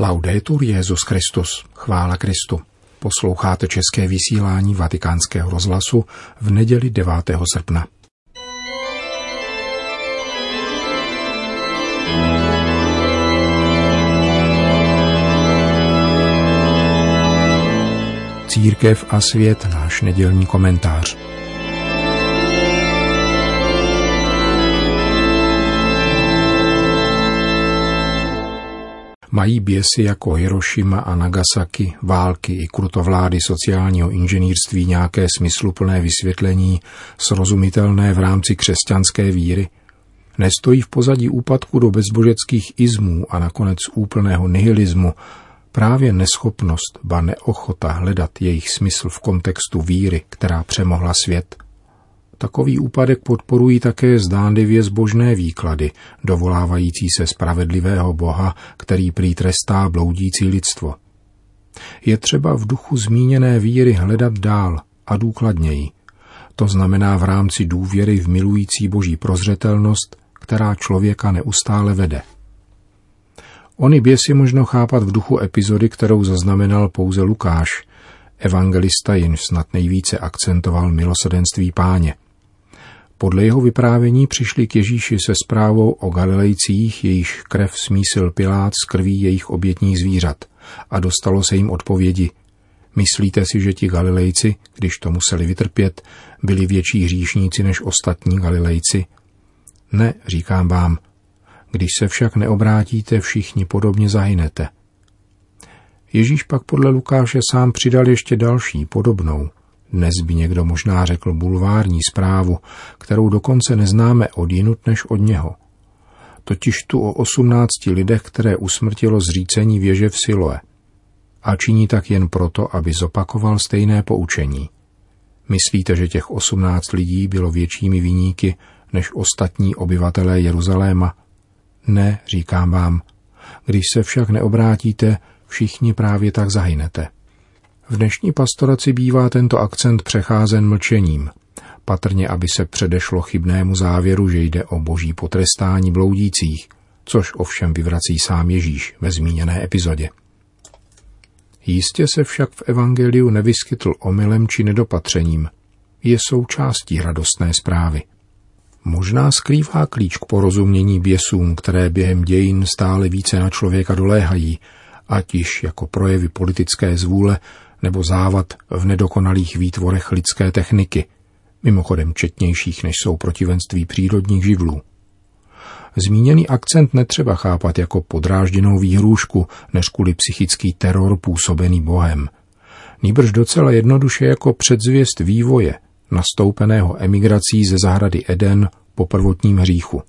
Laudetur Jezus Christus, chvála Kristu. Posloucháte české vysílání Vatikánského rozhlasu v neděli 9. srpna. Církev a svět, náš nedělní komentář. Mají běsy jako Hiroshima a Nagasaki, války i krutovlády sociálního inženýrství nějaké smysluplné vysvětlení, srozumitelné v rámci křesťanské víry? Nestojí v pozadí úpadku do bezbožeckých izmů a nakonec úplného nihilismu právě neschopnost, ba neochota hledat jejich smysl v kontextu víry, která přemohla svět – Takový úpadek podporují také zdánlivě zbožné výklady, dovolávající se spravedlivého Boha, který prý bloudící lidstvo. Je třeba v duchu zmíněné víry hledat dál a důkladněji. To znamená v rámci důvěry v milující boží prozřetelnost, která člověka neustále vede. Ony běsy možno chápat v duchu epizody, kterou zaznamenal pouze Lukáš. Evangelista jen snad nejvíce akcentoval milosedenství páně – podle jeho vyprávění přišli k Ježíši se zprávou o Galilejcích, jejíž krev smísil Pilát z krví jejich obětních zvířat a dostalo se jim odpovědi. Myslíte si, že ti Galilejci, když to museli vytrpět, byli větší hříšníci než ostatní Galilejci? Ne, říkám vám, když se však neobrátíte, všichni podobně zahynete. Ježíš pak podle Lukáše sám přidal ještě další, podobnou. Dnes by někdo možná řekl bulvární zprávu, kterou dokonce neznáme od jinut než od něho. Totiž tu o osmnácti lidech, které usmrtilo zřícení věže v Siloe. A činí tak jen proto, aby zopakoval stejné poučení. Myslíte, že těch osmnáct lidí bylo většími viníky než ostatní obyvatelé Jeruzaléma? Ne, říkám vám. Když se však neobrátíte, všichni právě tak zahynete. V dnešní pastoraci bývá tento akcent přecházen mlčením, patrně aby se předešlo chybnému závěru, že jde o boží potrestání bloudících, což ovšem vyvrací sám Ježíš ve zmíněné epizodě. Jistě se však v Evangeliu nevyskytl omylem či nedopatřením. Je součástí radostné zprávy. Možná skrývá klíč k porozumění běsům, které během dějin stále více na člověka doléhají, ať již jako projevy politické zvůle nebo závad v nedokonalých výtvorech lidské techniky, mimochodem četnějších než jsou protivenství přírodních živlů. Zmíněný akcent netřeba chápat jako podrážděnou výhrůžku, než kvůli psychický teror působený Bohem. Nýbrž docela jednoduše jako předzvěst vývoje, nastoupeného emigrací ze zahrady Eden po prvotním hříchu.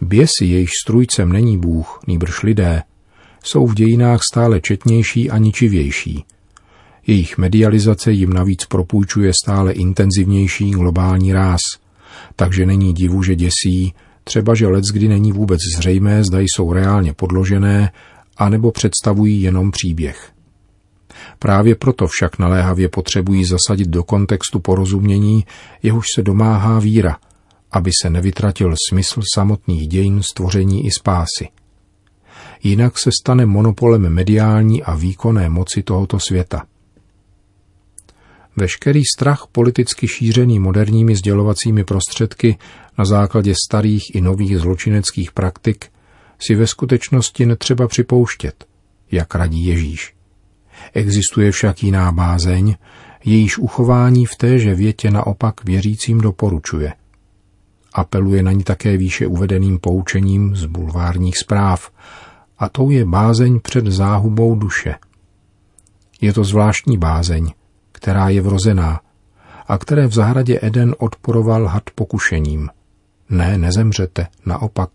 Běsy, jejíž strujcem není Bůh, nýbrž lidé, jsou v dějinách stále četnější a ničivější – jejich medializace jim navíc propůjčuje stále intenzivnější globální ráz, takže není divu, že děsí, třeba že kdy není vůbec zřejmé, zda jsou reálně podložené, anebo představují jenom příběh. Právě proto však naléhavě potřebují zasadit do kontextu porozumění, jehož se domáhá víra, aby se nevytratil smysl samotných dějin stvoření i spásy. Jinak se stane monopolem mediální a výkonné moci tohoto světa – Veškerý strach politicky šířený moderními sdělovacími prostředky na základě starých i nových zločineckých praktik si ve skutečnosti netřeba připouštět, jak radí Ježíš. Existuje však jiná bázeň, jejíž uchování v téže větě naopak věřícím doporučuje. Apeluje na ní také výše uvedeným poučením z bulvárních zpráv, a tou je bázeň před záhubou duše. Je to zvláštní bázeň, která je vrozená a které v zahradě Eden odporoval had pokušením. Ne, nezemřete, naopak.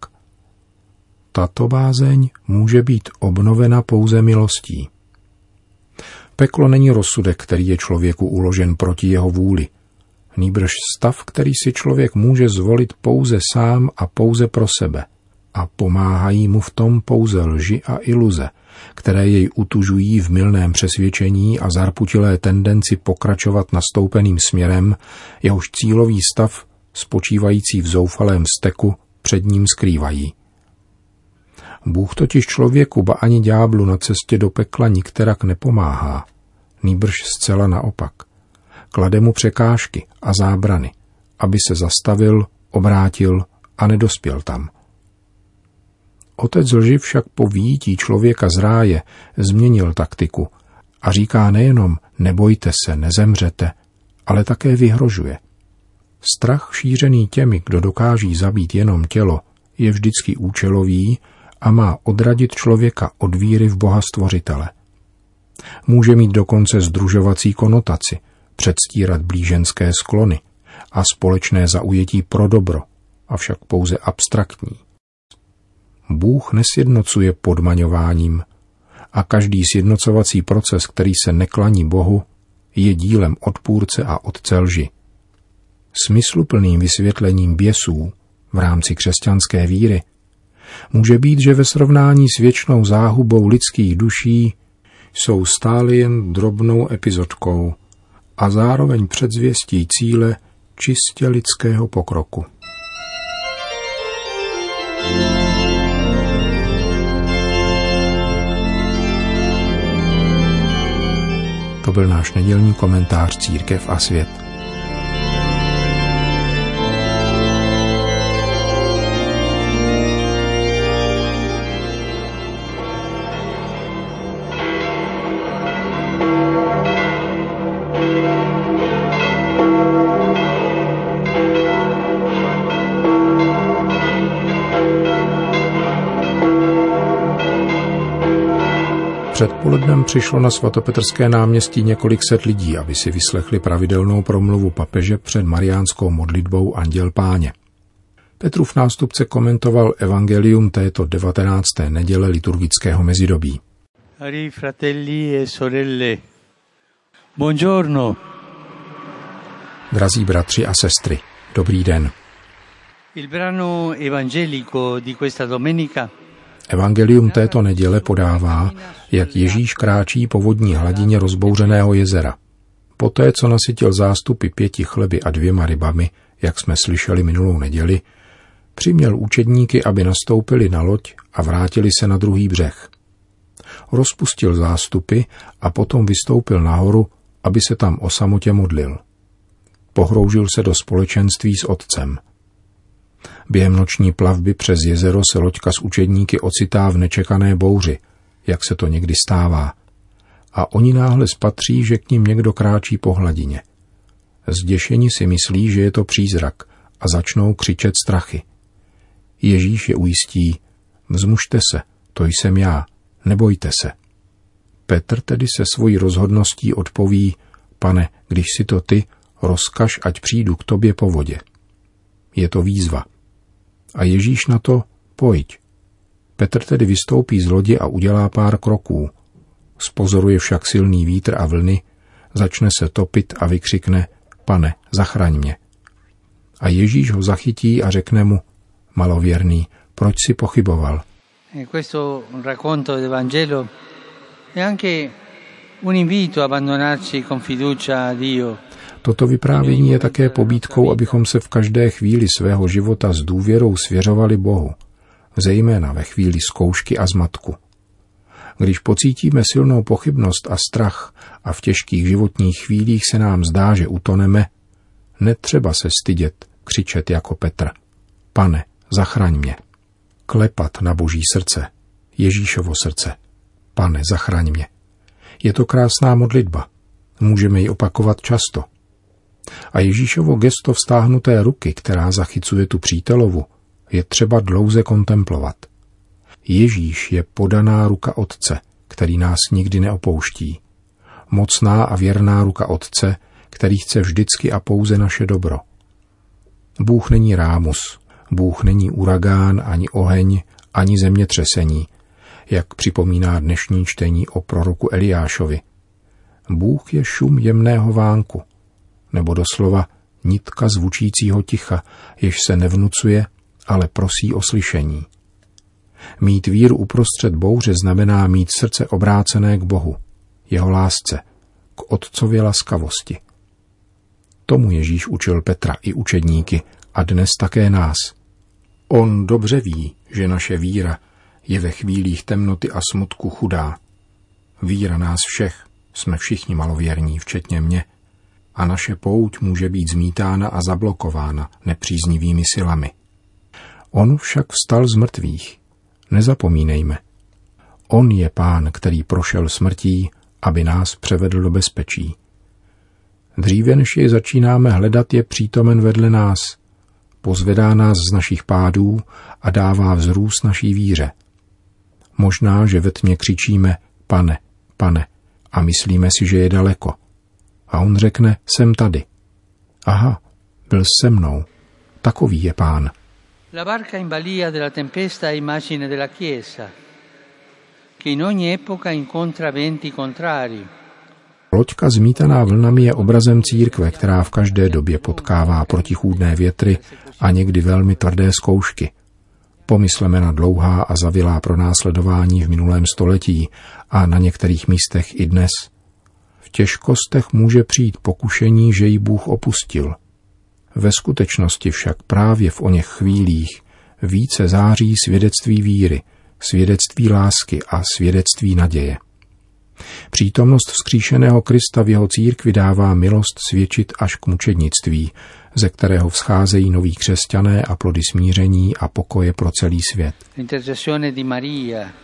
Tato bázeň může být obnovena pouze milostí. Peklo není rozsudek, který je člověku uložen proti jeho vůli. Nýbrž stav, který si člověk může zvolit pouze sám a pouze pro sebe. A pomáhají mu v tom pouze lži a iluze – které jej utužují v milném přesvědčení a zarputilé tendenci pokračovat nastoupeným směrem, jehož cílový stav, spočívající v zoufalém steku, před ním skrývají. Bůh totiž člověku, ba ani ďáblu na cestě do pekla nikterak nepomáhá, nýbrž zcela naopak. Klade mu překážky a zábrany, aby se zastavil, obrátil a nedospěl tam. Otec lži však po výjití člověka z ráje změnil taktiku a říká nejenom nebojte se, nezemřete, ale také vyhrožuje. Strach šířený těmi, kdo dokáží zabít jenom tělo, je vždycky účelový a má odradit člověka od víry v Boha Stvořitele. Může mít dokonce združovací konotaci, předstírat blíženské sklony a společné zaujetí pro dobro, avšak pouze abstraktní. Bůh nesjednocuje podmaňováním a každý sjednocovací proces, který se neklaní Bohu, je dílem odpůrce a otce lži. Smysluplným vysvětlením běsů v rámci křesťanské víry může být, že ve srovnání s věčnou záhubou lidských duší jsou stále jen drobnou epizodkou a zároveň předzvěstí cíle čistě lidského pokroku. Byl náš nedělní komentář Církev a svět. Předpolednem přišlo na svatopetrské náměstí několik set lidí, aby si vyslechli pravidelnou promluvu papeže před mariánskou modlitbou Anděl Páně. Petrův nástupce komentoval evangelium této 19. neděle liturgického mezidobí. Cari fratelli e sorelle, buongiorno. Drazí bratři a sestry, dobrý den. Il brano evangelico di questa domenica Evangelium této neděle podává, jak Ježíš kráčí po vodní hladině rozbouřeného jezera. Poté, co nasytil zástupy pěti chleby a dvěma rybami, jak jsme slyšeli minulou neděli, přiměl učedníky, aby nastoupili na loď a vrátili se na druhý břeh. Rozpustil zástupy a potom vystoupil nahoru, aby se tam o samotě modlil. Pohroužil se do společenství s otcem – Během noční plavby přes jezero se loďka s učedníky ocitá v nečekané bouři, jak se to někdy stává. A oni náhle spatří, že k ním někdo kráčí po hladině. Zděšení si myslí, že je to přízrak a začnou křičet strachy. Ježíš je ujistí, vzmužte se, to jsem já, nebojte se. Petr tedy se svojí rozhodností odpoví, pane, když si to ty, rozkaž, ať přijdu k tobě po vodě. Je to výzva. A Ježíš na to, pojď. Petr tedy vystoupí z lodi a udělá pár kroků. Spozoruje však silný vítr a vlny, začne se topit a vykřikne, pane, zachraň mě. A Ježíš ho zachytí a řekne mu, malověrný, proč si pochyboval? E questo un invito abbandonarci con fiducia a Dio. Toto vyprávění je také pobídkou, abychom se v každé chvíli svého života s důvěrou svěřovali Bohu, zejména ve chvíli zkoušky a zmatku. Když pocítíme silnou pochybnost a strach a v těžkých životních chvílích se nám zdá, že utoneme, netřeba se stydět, křičet jako Petr. Pane, zachraň mě. Klepat na boží srdce, Ježíšovo srdce. Pane, zachraň mě. Je to krásná modlitba. Můžeme ji opakovat často. A Ježíšovo gesto vztáhnuté ruky, která zachycuje tu přítelovu, je třeba dlouze kontemplovat. Ježíš je podaná ruka Otce, který nás nikdy neopouští. Mocná a věrná ruka Otce, který chce vždycky a pouze naše dobro. Bůh není rámus, Bůh není uragán, ani oheň, ani zemětřesení, jak připomíná dnešní čtení o proroku Eliášovi. Bůh je šum jemného vánku, nebo doslova nitka zvučícího ticha, jež se nevnucuje, ale prosí o slyšení. Mít víru uprostřed bouře znamená mít srdce obrácené k Bohu, jeho lásce, k otcově laskavosti. Tomu Ježíš učil Petra i učedníky a dnes také nás. On dobře ví, že naše víra je ve chvílích temnoty a smutku chudá. Víra nás všech, jsme všichni malověrní, včetně mě, a naše pouť může být zmítána a zablokována nepříznivými silami. On však vstal z mrtvých. Nezapomínejme. On je pán, který prošel smrtí, aby nás převedl do bezpečí. Dříve než je začínáme hledat, je přítomen vedle nás. Pozvedá nás z našich pádů a dává vzrůst naší víře. Možná, že ve tmě křičíme, pane, pane, a myslíme si, že je daleko. A on řekne, jsem tady. Aha, byl se mnou. Takový je pán. La barca in balia della tempesta è immagine della Chiesa, che in ogni epoca incontra venti contrari. Loďka zmítaná vlnami je obrazem církve, která v každé době potkává protichůdné větry a někdy velmi tvrdé zkoušky. Pomysleme na dlouhá a zavilá pronásledování v minulém století a na některých místech i dnes. V těžkostech může přijít pokušení, že ji Bůh opustil. Ve skutečnosti však právě v oněch chvílích více září svědectví víry, svědectví lásky a svědectví naděje. Přítomnost vzkříšeného Krista v jeho církvi dává milost svědčit až k mučednictví, ze kterého vzcházejí noví křesťané a plody smíření a pokoje pro celý svět.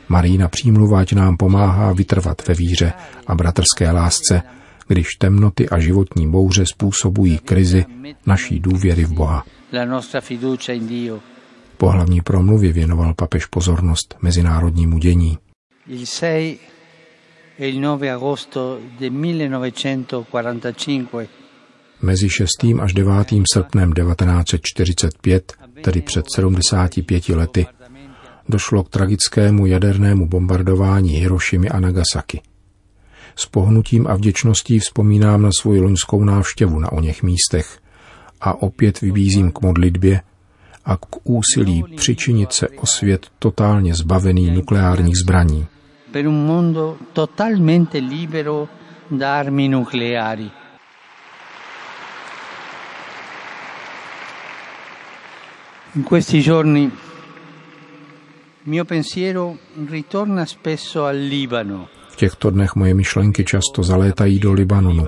Marína přímluvať nám pomáhá vytrvat ve víře a bratrské lásce, když temnoty a životní bouře způsobují krizi naší důvěry v Boha. Po hlavní promluvě věnoval papež pozornost mezinárodnímu dění. Il 6 e il 9 agosto del 1945 Mezi 6. až 9. srpnem 1945, tedy před 75 lety, došlo k tragickému jadernému bombardování Hirošimy a Nagasaki. S pohnutím a vděčností vzpomínám na svou loňskou návštěvu na oněch místech a opět vybízím k modlitbě a k úsilí přičinit se o svět totálně zbavený nukleárních zbraní. Per un mondo totalmente libero da armi nucleari. In questi giorni mio pensiero ritorna spesso al Libano. V těchto dnech moje myšlenky často zalétají do Libanonu.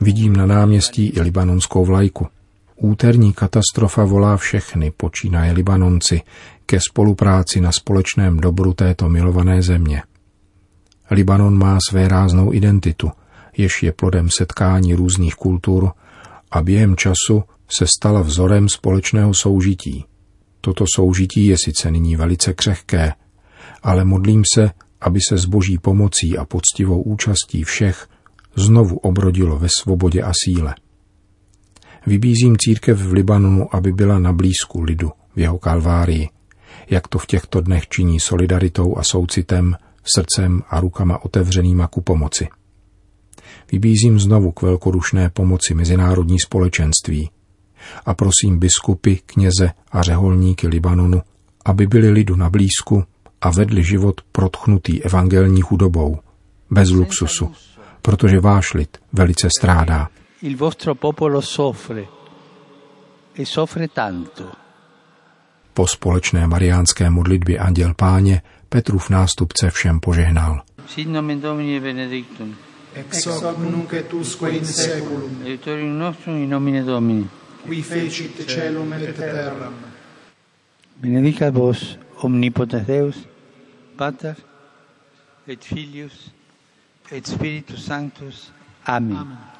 Vidím na náměstí i libanonskou vlajku. Úterní katastrofa volá všechny, počínaje Libanonci, ke spolupráci na společném dobru této milované země. Libanon má své ráznou identitu, jež je plodem setkání různých kultur a během času se stala vzorem společného soužití. Toto soužití je sice nyní velice křehké, ale modlím se, aby se s boží pomocí a poctivou účastí všech znovu obrodilo ve svobodě a síle. Vybízím církev v Libanonu, aby byla na blízku lidu v jeho kalvárii, jak to v těchto dnech činí solidaritou a soucitem, srdcem a rukama otevřenýma ku pomoci. Vybízím znovu k velkodušné pomoci mezinárodní společenství, a prosím biskupy, kněze a řeholníky Libanonu, aby byli lidu na blízku a vedli život protchnutý evangelní chudobou, bez luxusu, protože váš lid velice strádá. Il vostro popolo soffre e soffre tanto. Po společné mariánské modlitbě Anděl Páně Petrův nástupce všem požehnal. Sit nomen Domini benedictum. Ex hoc nunc et usque in seculum. Aiutorium nostrum in nomine Domini qui fecit celum et terram. Benedicat vos, omnipotens Deus, Pater, et Filius, et Spiritus Sanctus. Amen. Amen.